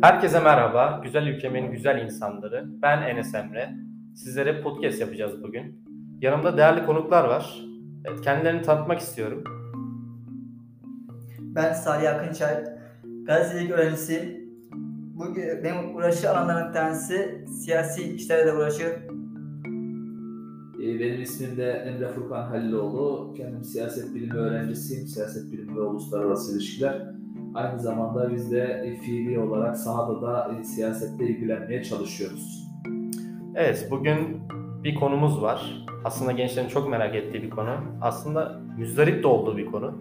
Herkese merhaba, güzel ülkemin güzel insanları. Ben Enes Emre. Sizlere podcast yapacağız bugün. Yanımda değerli konuklar var. Evet, kendilerini tanıtmak istiyorum. Ben Salih Akınçay, gazetecilik öğrencisiyim. Bugün benim uğraşı alanlarından bir tanesi siyasi işlerle uğraşıyor. Ee, Benim ismim de Emre Furkan Haliloğlu. Kendim siyaset bilimi öğrencisiyim. Siyaset bilimi ve uluslararası ilişkiler. Aynı zamanda biz de e, fiili olarak sahada da e, siyasette ilgilenmeye çalışıyoruz. Evet, bugün bir konumuz var. Aslında gençlerin çok merak ettiği bir konu. Aslında müzdarip de olduğu bir konu.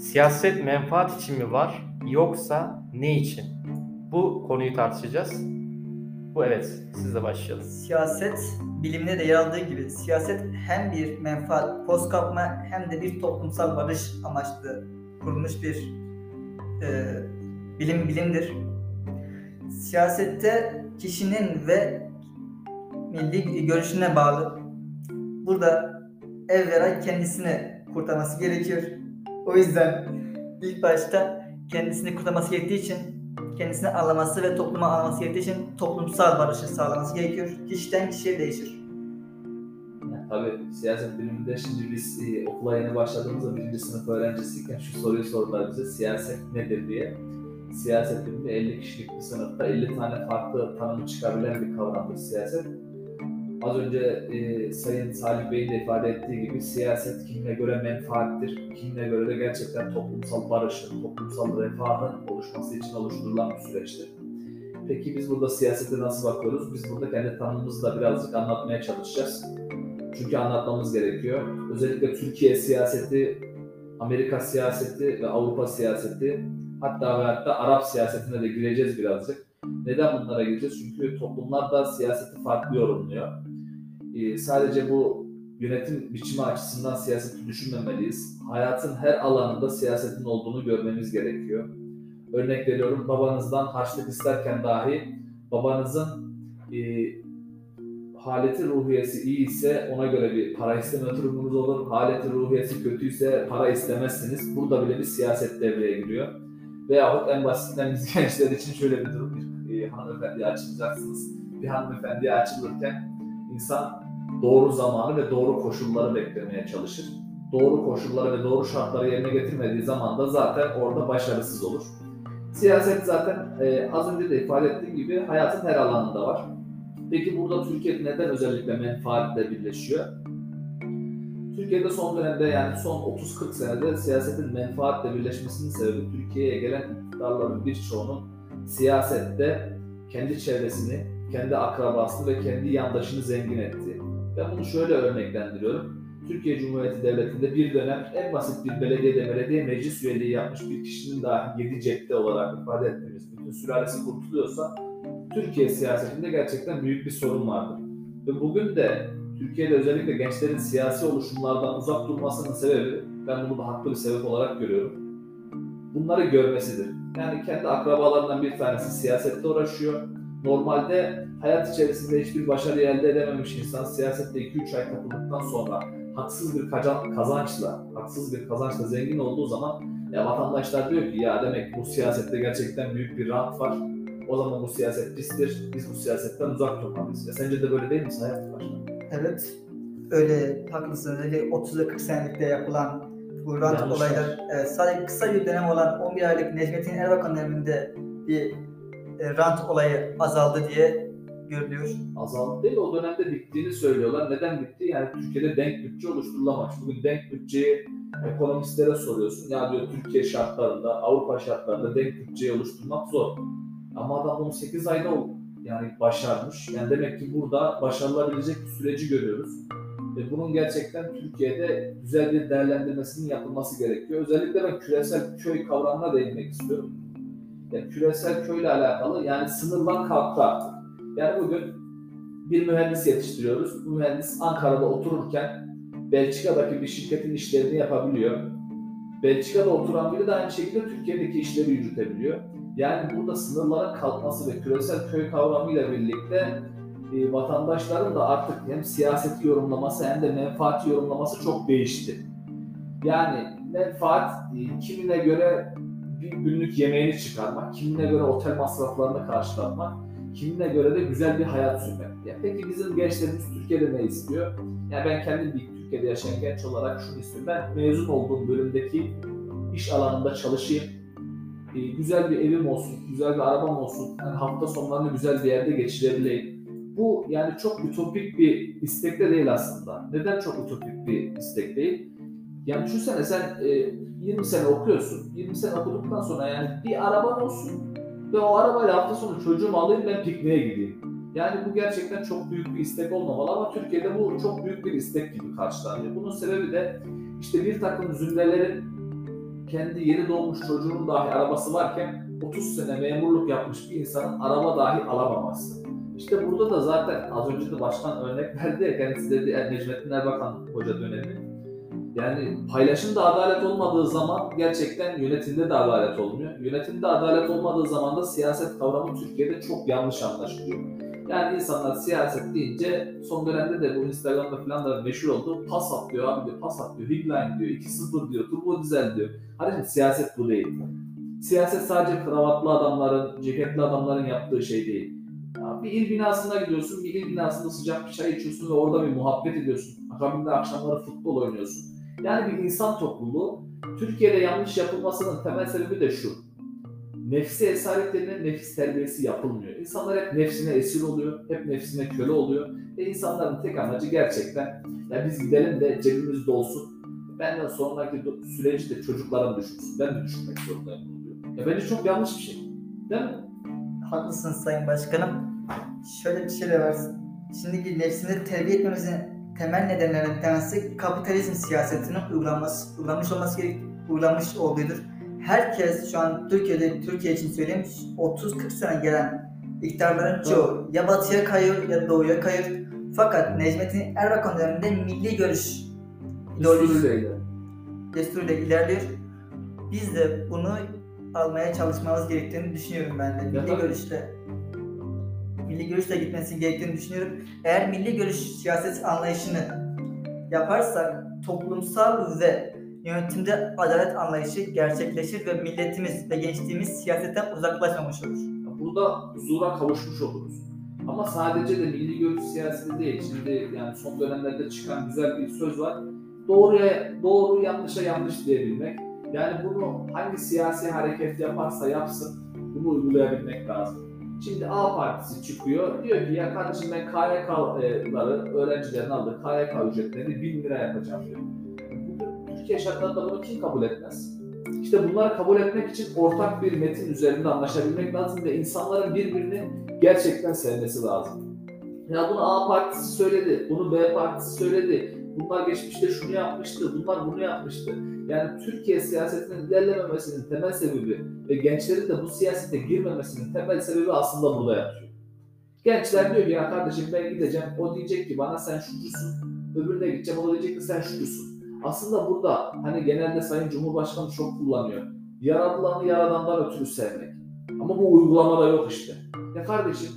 Siyaset menfaat için mi var yoksa ne için? Bu konuyu tartışacağız. Bu evet, sizle başlayalım. Siyaset bilimde de yer aldığı gibi siyaset hem bir menfaat, poz kapma hem de bir toplumsal barış amaçlı kurulmuş bir e, bilim bilimdir. Siyasette kişinin ve milli görüşüne bağlı. Burada evvela kendisini kurtarması gerekiyor. O yüzden ilk başta kendisini kurtarması gerektiği için kendisini anlaması ve topluma anlaması gerektiği için toplumsal barışı sağlaması gerekiyor. Kişiden kişiye değişir. Tabii siyaset biliminde şimdi biz e, okula yeni başladığımızda birinci sınıf öğrencisiyken şu soruyu sordular bize siyaset nedir diye. Siyaset biliminde 50 kişilik bir sınıfta 50 tane farklı tanımı çıkabilen bir kavramdır siyaset. Az önce e, Sayın Salih Bey'in de ifade ettiği gibi siyaset kimine göre menfaattir, kimine göre de gerçekten toplumsal barışın, toplumsal refahın oluşması için oluşturulan bir süreçtir. Peki biz burada siyasete nasıl bakıyoruz? Biz burada kendi tanımımızı da birazcık anlatmaya çalışacağız. Çünkü anlatmamız gerekiyor. Özellikle Türkiye siyaseti, Amerika siyaseti ve Avrupa siyaseti hatta ve hatta Arap siyasetine de gireceğiz birazcık. Neden bunlara gireceğiz? Çünkü toplumlar da siyaseti farklı yorumluyor. Ee, sadece bu yönetim biçimi açısından siyaseti düşünmemeliyiz. Hayatın her alanında siyasetin olduğunu görmemiz gerekiyor. Örnek veriyorum babanızdan harçlık isterken dahi babanızın e, haleti ruhiyesi iyi ise ona göre bir para isteme durumunuz olur. Haleti ruhiyesi kötüyse para istemezsiniz. Burada bile bir siyaset devreye giriyor. Veyahut en basitinden biz gençler için şöyle bir durum. Bir e, hanımefendiye açılacaksınız. Bir hanımefendiye açılırken insan doğru zamanı ve doğru koşulları beklemeye çalışır. Doğru koşulları ve doğru şartları yerine getirmediği zaman da zaten orada başarısız olur. Siyaset zaten e, az önce de ifade ettiğim gibi hayatın her alanında var. Peki burada Türkiye neden özellikle menfaatle birleşiyor? Türkiye'de son dönemde yani son 30-40 senede siyasetin menfaatle birleşmesinin sebebi Türkiye'ye gelen iktidarların birçoğunun siyasette kendi çevresini, kendi akrabasını ve kendi yandaşını zengin ettiği. Ben bunu şöyle örneklendiriyorum. Türkiye Cumhuriyeti Devleti'nde bir dönem en basit bir belediyede belediye meclis üyeliği yapmış bir kişinin dahi 7 cepte olarak ifade ettiğimiz bütün sülalesi kurtuluyorsa Türkiye siyasetinde gerçekten büyük bir sorun vardır. Ve bugün de Türkiye'de özellikle gençlerin siyasi oluşumlardan uzak durmasının sebebi, ben bunu da haklı bir sebep olarak görüyorum. Bunları görmesidir. Yani kendi akrabalarından bir tanesi siyasette uğraşıyor. Normalde hayat içerisinde hiçbir başarı elde edememiş insan siyasette 2-3 ay takıldıktan sonra haksız bir kazançla, haksız bir kazançla zengin olduğu zaman ya vatandaşlar diyor ki ya demek bu siyasette gerçekten büyük bir rant var o zaman bu siyaset pistir. Biz bu siyasetten uzak durmalıyız. Ya sence de böyle değil mi Sayın Başkan? Evet, öyle haklısın. Öyle 30 ile 40 senelikte yapılan bu rant Yanlış olaylar, evet, sadece kısa bir dönem olan 11 aylık Necmettin Erbakan döneminde bir e, rant olayı azaldı diye görülüyor. Azaldı değil o dönemde bittiğini söylüyorlar. Neden bitti? Yani Türkiye'de denk bütçe oluşturulamamış. Bugün denk bütçeyi ekonomistlere soruyorsun. Ya diyor Türkiye şartlarında, Avrupa şartlarında denk bütçeyi oluşturmak zor. Ama adam 18 ayda yani başarmış. Yani demek ki burada başarılabilecek bir süreci görüyoruz. Ve bunun gerçekten Türkiye'de güzel bir değerlendirmesinin yapılması gerekiyor. Özellikle ben küresel köy kavramına değinmek istiyorum. Yani küresel köyle alakalı yani sınırlar kalktı artık. Yani bugün bir mühendis yetiştiriyoruz. Bu mühendis Ankara'da otururken Belçika'daki bir şirketin işlerini yapabiliyor. Belçika'da oturan biri de aynı şekilde Türkiye'deki işleri yürütebiliyor. Yani burada sınırların kalkması ve küresel köy kavramıyla birlikte e, vatandaşların da artık hem siyaseti yorumlaması hem de menfaati yorumlaması çok değişti. Yani menfaat e, kimine göre bir günlük yemeğini çıkarmak, kimine göre otel masraflarını karşılatmak, kimine göre de güzel bir hayat sürmek. Ya peki bizim gençlerimiz Türkiye'de ne istiyor? Ya ben kendim bir Türkiye'de yaşayan genç olarak şunu istiyorum. Ben mezun olduğum bölümdeki iş alanında çalışayım. Ee, güzel bir evim olsun, güzel bir arabam olsun. Yani hafta sonlarını güzel bir yerde geçirebileyim. Bu yani çok ütopik bir istek de değil aslında. Neden çok ütopik bir istek değil? Yani düşünsene sen e, 20 sene okuyorsun. 20 sene okuduktan sonra yani bir araban olsun ve o arabayla hafta sonu çocuğumu alayım ben pikniğe gideyim. Yani bu gerçekten çok büyük bir istek olmamalı ama Türkiye'de bu çok büyük bir istek gibi karşılanıyor. Bunun sebebi de işte bir takım zümrelerin kendi yeni doğmuş çocuğunun dahi arabası varken 30 sene memurluk yapmış bir insanın araba dahi alamaması. İşte burada da zaten az önce de başkan örnek verdi ya kendisi dedi er, Necmettin Erbakan hoca dönemi. Yani paylaşımda adalet olmadığı zaman gerçekten yönetimde de adalet olmuyor. Yönetimde adalet olmadığı zaman da siyaset kavramı Türkiye'de çok yanlış anlaşılıyor. Yani insanlar siyaset deyince son dönemde de bu Instagram'da falan da meşhur oldu. Pas at diyor abi diyor, pas at diyor, Higline diyor, 2-0 diyor, turbo dizel diyor. Hani siyaset bu değil. Siyaset sadece kravatlı adamların, ceketli adamların yaptığı şey değil. Ya bir il binasına gidiyorsun, bir il binasında sıcak bir çay içiyorsun ve orada bir muhabbet ediyorsun. Akabinde akşamları futbol oynuyorsun. Yani bir insan topluluğu. Türkiye'de yanlış yapılmasının temel sebebi de şu nefsi esaretlerine nefis terbiyesi yapılmıyor. İnsanlar hep nefsine esir oluyor, hep nefsine köle oluyor. Ve insanların tek amacı gerçekten ya biz gidelim de cebimiz dolsun. Benden sonraki süreçte çocuklarım düşünsün. Ben de düşünmek zorundayım oluyor. Ya bence çok yanlış bir şey. Değil mi? Haklısınız Sayın Başkanım. Şöyle bir şey de var. Şimdiki nefsini terbiye etmemizin temel nedenlerinden bir tanesi kapitalizm siyasetinin uygulanması, uygulanmış olması gerek, uygulanmış olduğudur herkes şu an Türkiye'de Türkiye için söyleyeyim 30-40 sene gelen iktidarların çoğu ya batıya kayıyor ya doğuya kayıyor. Fakat Necmettin Erbakan döneminde milli görüş ideolojisiyle desturuyla ilerliyor. Biz de bunu almaya çalışmamız gerektiğini düşünüyorum ben de. Milli görüşle milli görüşle gitmesi gerektiğini düşünüyorum. Eğer milli görüş siyaset anlayışını yaparsak toplumsal ve yönetimde adalet anlayışı gerçekleşir ve milletimiz ve gençliğimiz siyasetten uzaklaşmamış olur. Burada huzura kavuşmuş oluruz. Ama sadece de milli görüş siyaseti değil. Şimdi yani son dönemlerde çıkan güzel bir söz var. Doğruya doğru, yanlışa yanlış diyebilmek. Yani bunu hangi siyasi hareket yaparsa yapsın bunu uygulayabilmek lazım. Şimdi A partisi çıkıyor. Diyor ki ya kardeşim ben KYK'ları öğrencilerin aldığı KYK ücretlerini 1000 lira yapacağım diyor. Türkiye şartlarında bunu kim kabul etmez? İşte bunları kabul etmek için ortak bir metin üzerinde anlaşabilmek lazım ve insanların birbirini gerçekten sevmesi lazım. Ya bunu A partisi söyledi, bunu B partisi söyledi. Bunlar geçmişte şunu yapmıştı, bunlar bunu yapmıştı. Yani Türkiye siyasetinin ilerlememesinin temel sebebi ve gençlerin de bu siyasete girmemesinin temel sebebi aslında burada yatıyor. Gençler diyor ki ya kardeşim ben gideceğim, o diyecek ki bana sen şucusun, öbürüne gideceğim, o diyecek ki sen şucusun. Aslında burada hani genelde Sayın Cumhurbaşkanı çok kullanıyor. Yaratılanı yaradandan ötürü sevmek. Ama bu uygulamada yok işte. Ya kardeşim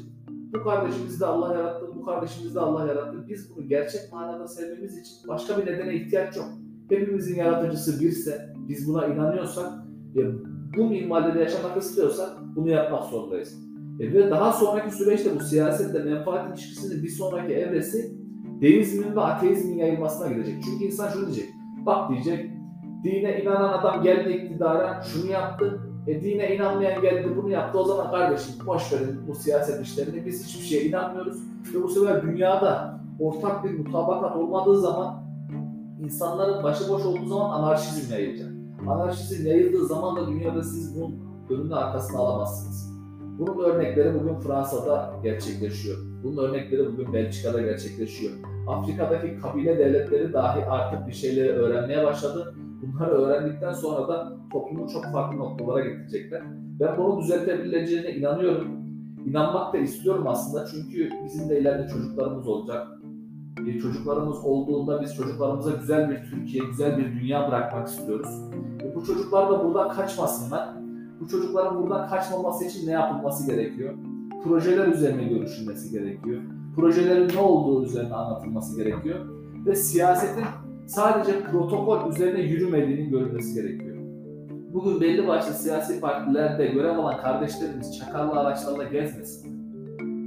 bu kardeşimizi de Allah yarattı, bu kardeşimizi de Allah yarattı. Biz bunu gerçek manada sevmemiz için başka bir nedene ihtiyaç yok. Hepimizin yaratıcısı birse, biz buna inanıyorsak, ve bu minvalde yaşamak istiyorsak bunu yapmak zorundayız. E ve daha sonraki süreçte bu siyasetle menfaat ilişkisinin bir sonraki evresi deizmin ve ateizmin yayılmasına gidecek. Çünkü insan şunu diyecek. Bak diyecek. Dine inanan adam geldi iktidara şunu yaptı. E dine inanmayan geldi bunu yaptı. O zaman kardeşim boş verin bu siyaset işlerini. Biz hiçbir şeye inanmıyoruz. Ve bu sefer dünyada ortak bir mutabakat olmadığı zaman insanların başıboş olduğu zaman anarşizm yayılacak. Anarşizm yayıldığı zaman da dünyada siz bunun önünü arkasına alamazsınız. Bunun örnekleri bugün Fransa'da gerçekleşiyor. Bunun örnekleri bugün Belçika'da gerçekleşiyor. Afrika'daki kabile devletleri dahi artık bir şeyleri öğrenmeye başladı. Bunları öğrendikten sonra da toplumu çok farklı noktalara getirecekler. Ben bunu düzeltebileceğine inanıyorum. İnanmak da istiyorum aslında çünkü bizim de ileride çocuklarımız olacak. Bir çocuklarımız olduğunda biz çocuklarımıza güzel bir Türkiye, güzel bir dünya bırakmak istiyoruz. Ve bu çocuklar da buradan kaçmasınlar. Bu çocukların buradan kaçmaması için ne yapılması gerekiyor? Projeler üzerine görüşülmesi gerekiyor projelerin ne olduğu üzerine anlatılması gerekiyor. Ve siyasetin sadece protokol üzerine yürümediğinin görülmesi gerekiyor. Bugün belli başlı siyasi partilerde görev alan kardeşlerimiz çakarlı araçlarla gezmesin.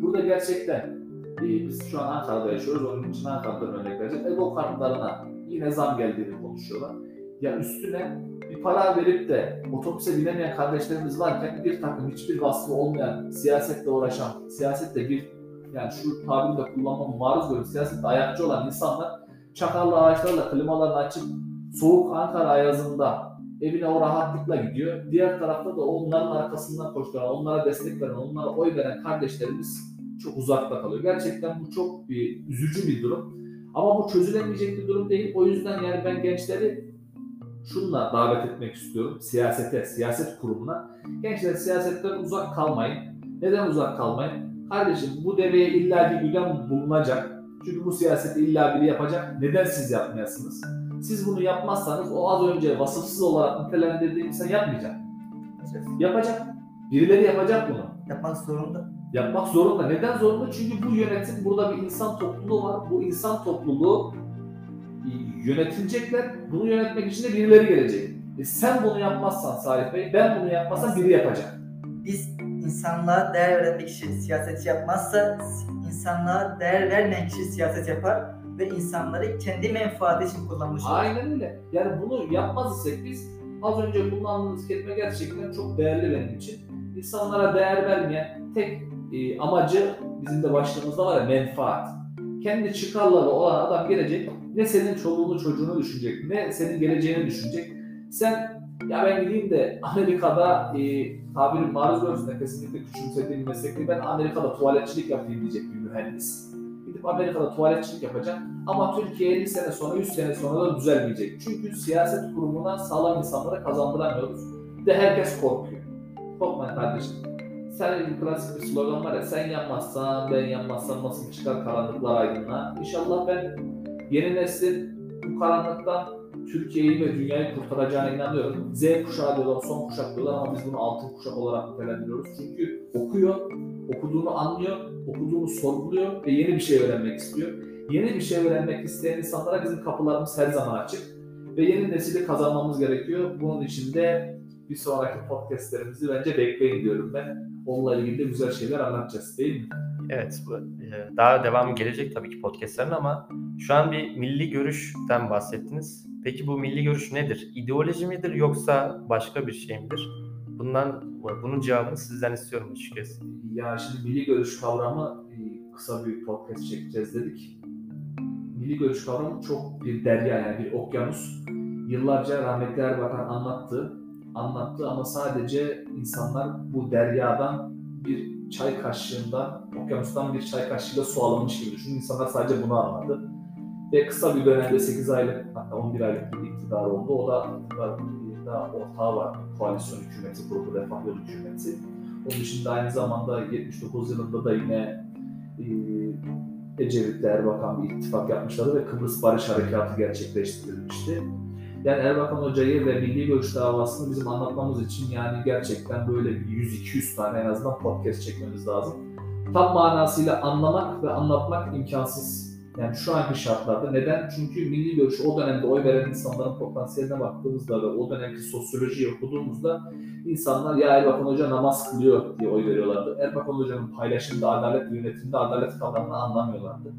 Burada gerçekten e, biz şu an Ankara'da yaşıyoruz. Onun için Ankara'dan örnek vereceğim. Ego kartlarına yine zam geldiğini konuşuyorlar. Ya üstüne bir para verip de otobüse binemeyen kardeşlerimiz varken bir takım hiçbir vasfı olmayan, siyasetle uğraşan, siyasetle bir yani şu tabiri de kullanmamı maruz görüp siyasette ayakçı olan insanlar çakarlı ağaçlarla klimalarını açıp soğuk Ankara ayazında evine o rahatlıkla gidiyor. Diğer tarafta da onların arkasından koşturan, onlara destek veren, onlara oy veren kardeşlerimiz çok uzakta kalıyor. Gerçekten bu çok bir üzücü bir durum. Ama bu çözülemeyecek bir durum değil. O yüzden yani ben gençleri şunla davet etmek istiyorum. Siyasete, siyaset kurumuna. Gençler siyasetten uzak kalmayın. Neden uzak kalmayın? Kardeşim bu deveye illa bir güdem bulunacak. Çünkü bu siyaseti illa biri yapacak. Neden siz yapmayasınız? Siz bunu yapmazsanız o az önce vasıfsız olarak nitelendirdiğim insan yapmayacak. Yapacak. Birileri yapacak bunu. Yapmak zorunda. Yapmak zorunda. Neden zorunda? Çünkü bu yönetim burada bir insan topluluğu var. Bu insan topluluğu e, yönetilecekler. Bunu yönetmek için de birileri gelecek. E sen bunu yapmazsan Salih Bey, ben bunu yapmazsam biri yapacak. Biz insanlığa değer veren bir kişi siyaset yapmazsa insanlığa değer vermeyen kişi siyaset yapar ve insanları kendi menfaati için kullanmış olur. Aynen öyle. Yani bunu yapmaz isek biz az önce kullandığımız kelime gerçekten çok değerli benim için. İnsanlara değer vermeyen tek e, amacı bizim de başlığımızda var ya menfaat. Kendi çıkarları olan adam gelecek ne senin çoluğunu çocuğunu düşünecek ne senin geleceğini düşünecek. Sen ya ben gideyim de Amerika'da e, tabirin maruz görsün kesinlikle küçümsediğim meslekte ben Amerika'da tuvaletçilik yapayım diyecek bir mühendis. Gidip Amerika'da tuvaletçilik yapacak ama Türkiye 50 sene sonra 100 sene sonra da düzelmeyecek. Çünkü siyaset kurumuna sağlam insanlara kazandıramıyoruz. Bir de herkes korkuyor. Korkmayın kardeşim. Sen bir klasik bir slogan var ya sen yapmazsan ben yapmazsam nasıl çıkar karanlıklar aydınlığa. İnşallah ben yeni neslin bu karanlıktan Türkiye'yi ve dünyayı kurtaracağına inanıyorum. Z kuşağı diyorlar, son kuşak diyorlar ama biz bunu altın kuşak olarak nitelendiriyoruz. Çünkü okuyor, okuduğunu anlıyor, okuduğunu sorguluyor ve yeni bir şey öğrenmek istiyor. Yeni bir şey öğrenmek isteyen insanlara bizim kapılarımız her zaman açık. Ve yeni nesili kazanmamız gerekiyor. Bunun için de bir sonraki podcastlerimizi bence bekleyin diyorum ben. Onunla ilgili de güzel şeyler anlatacağız değil mi? Evet, e, daha devamı gelecek tabii ki podcastlerin ama şu an bir milli görüşten bahsettiniz. Peki bu milli görüş nedir? İdeoloji midir yoksa başka bir şey midir? Bundan bunun cevabını sizden istiyorum açıkçası. Ya şimdi milli görüş kavramı e, kısa bir podcast çekeceğiz dedik. Milli görüş kavramı çok bir derya yani bir okyanus. Yıllarca rahmetli Erbakan anlattı, anlattı ama sadece insanlar bu deryadan bir çay kaşığından, okyanustan bir çay kaşığıyla su alınmış gibi düşünün. İnsanlar sadece bunu anladı. Ve kısa bir dönemde 8 aylık hatta 11 aylık bir iktidar oldu. O da iktidarda ortağı var. Koalisyon hükümeti kuruldu, Refah Yolu hükümeti. Onun dışında aynı zamanda 79 yılında da yine e, Ecevit'le Erbakan bir ittifak yapmışlardı ve Kıbrıs Barış Harekatı gerçekleştirilmişti. Yani Erbakan Hoca'yı ve Milli Görüş davasını bizim anlatmamız için yani gerçekten böyle bir 100-200 tane en azından podcast çekmemiz lazım. Tam manasıyla anlamak ve anlatmak imkansız. Yani şu anki şartlarda. Neden? Çünkü milli görüş o dönemde oy veren insanların potansiyeline baktığımızda ve o dönemki sosyolojiyi okuduğumuzda insanlar ya Erbakan Hoca namaz kılıyor diye oy veriyorlardı. Erbakan Hoca'nın paylaşımda, adalet yönetiminde adalet kavramını anlamıyorlardı.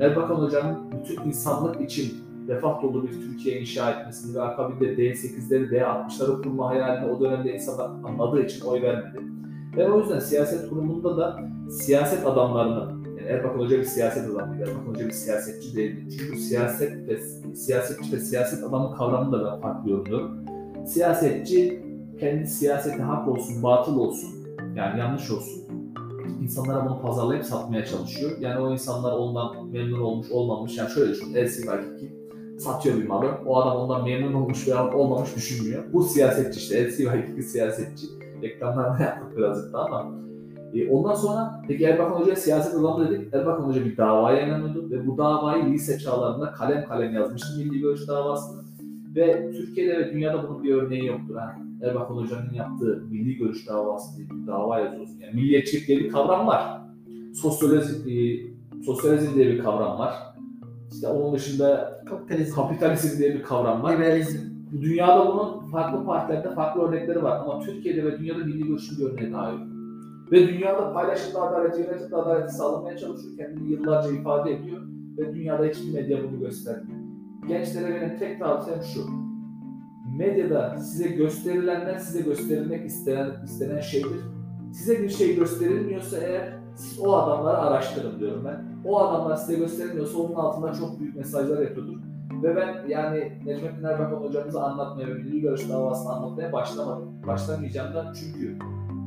Erbakan Hoca'nın bütün insanlık için refah dolu bir Türkiye inşa etmesini ve akabinde D8'leri, D60'ları kurma hayalini o dönemde insanlar anladığı için oy vermedi. Ben o yüzden siyaset kurumunda da siyaset adamlarını, Erbakan Hoca bir siyaset adamıydı, Erbakan Hoca bir siyasetçi değildi. Çünkü siyaset ve siyasetçi ve siyaset adamı kavramını da ben farklı yorumluyorum. Siyasetçi kendi siyaseti hak olsun, batıl olsun, yani yanlış olsun. İnsanlara bunu pazarlayıp satmaya çalışıyor. Yani o insanlar ondan memnun olmuş, olmamış. Yani şöyle düşün, LC Vakiki satıyor bir malı. O adam ondan memnun olmuş veya olmamış düşünmüyor. Bu siyasetçi işte. LC Vakiki siyasetçi. Reklamlarda yaptık birazcık da ama. E, ondan sonra peki Erbakan Hoca'ya siyaset adamı dedik. Erbakan Hoca bir davaya inanıyordu ve bu davayı lise çağlarında kalem kalem yazmıştı Milli Görüş davasını. Ve Türkiye'de ve dünyada bunun bir örneği yoktur. Yani Erbakan Hoca'nın yaptığı Milli Görüş davası diye bir dava yazıyorsun. Yani milliyetçilik diye bir kavram var. Sosyalizm, e, sosyalizm diye bir kavram var. İşte onun dışında Kapitalizm, kapitalizm diye bir kavram var. liberalizm, Dünyada bunun farklı partilerde farklı örnekleri var ama Türkiye'de ve dünyada milli görüşün bir örneği daha yok. Ve dünyada paylaşımda adaleti, yönetimde adaleti sağlamaya çalışıyor. Kendini yıllarca ifade ediyor ve dünyada hiçbir medya bunu göstermiyor. Gençlere benim tek tavsiyem şu. Medyada size gösterilenler size gösterilmek istenen, istenen şeydir. Size bir şey gösterilmiyorsa eğer siz o adamları araştırın diyorum ben. O adamlar size gösterilmiyorsa onun altında çok büyük mesajlar yatıyordur. Ve ben yani Necmettin Erbakan hocamızı anlatmaya ve milli görüş davasını anlatmaya başlamadım. Başlamayacağım da çünkü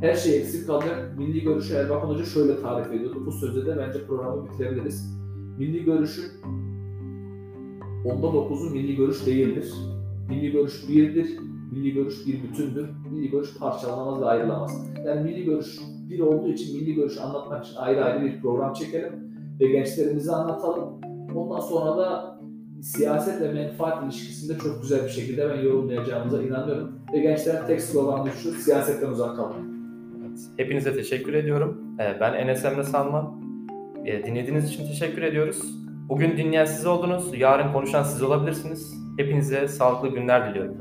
her şey eksik kalacak. Milli görüşü Erbakan Hoca şöyle tarif ediyordu. Bu sözde de bence programı bitirebiliriz. Milli görüşün onda dokuzu milli görüş değildir. Milli görüş birdir. Milli görüş bir bütündür. Milli görüş parçalanamaz ve ayrılamaz. Yani milli görüş bir olduğu için milli görüşü anlatmak için ayrı ayrı bir program çekelim ve gençlerimize anlatalım. Ondan sonra da siyaset ve menfaat ilişkisinde çok güzel bir şekilde ben yorumlayacağımıza inanıyorum. Ve gençler tek slogan şu, siyasetten uzak kalın. Evet. Hepinize teşekkür ediyorum. Ee, Ben Enes Emre Salman. Ee, Dinlediğiniz için teşekkür ediyoruz. Bugün dinleyen siz oldunuz. Yarın konuşan siz olabilirsiniz. Hepinize sağlıklı günler diliyorum.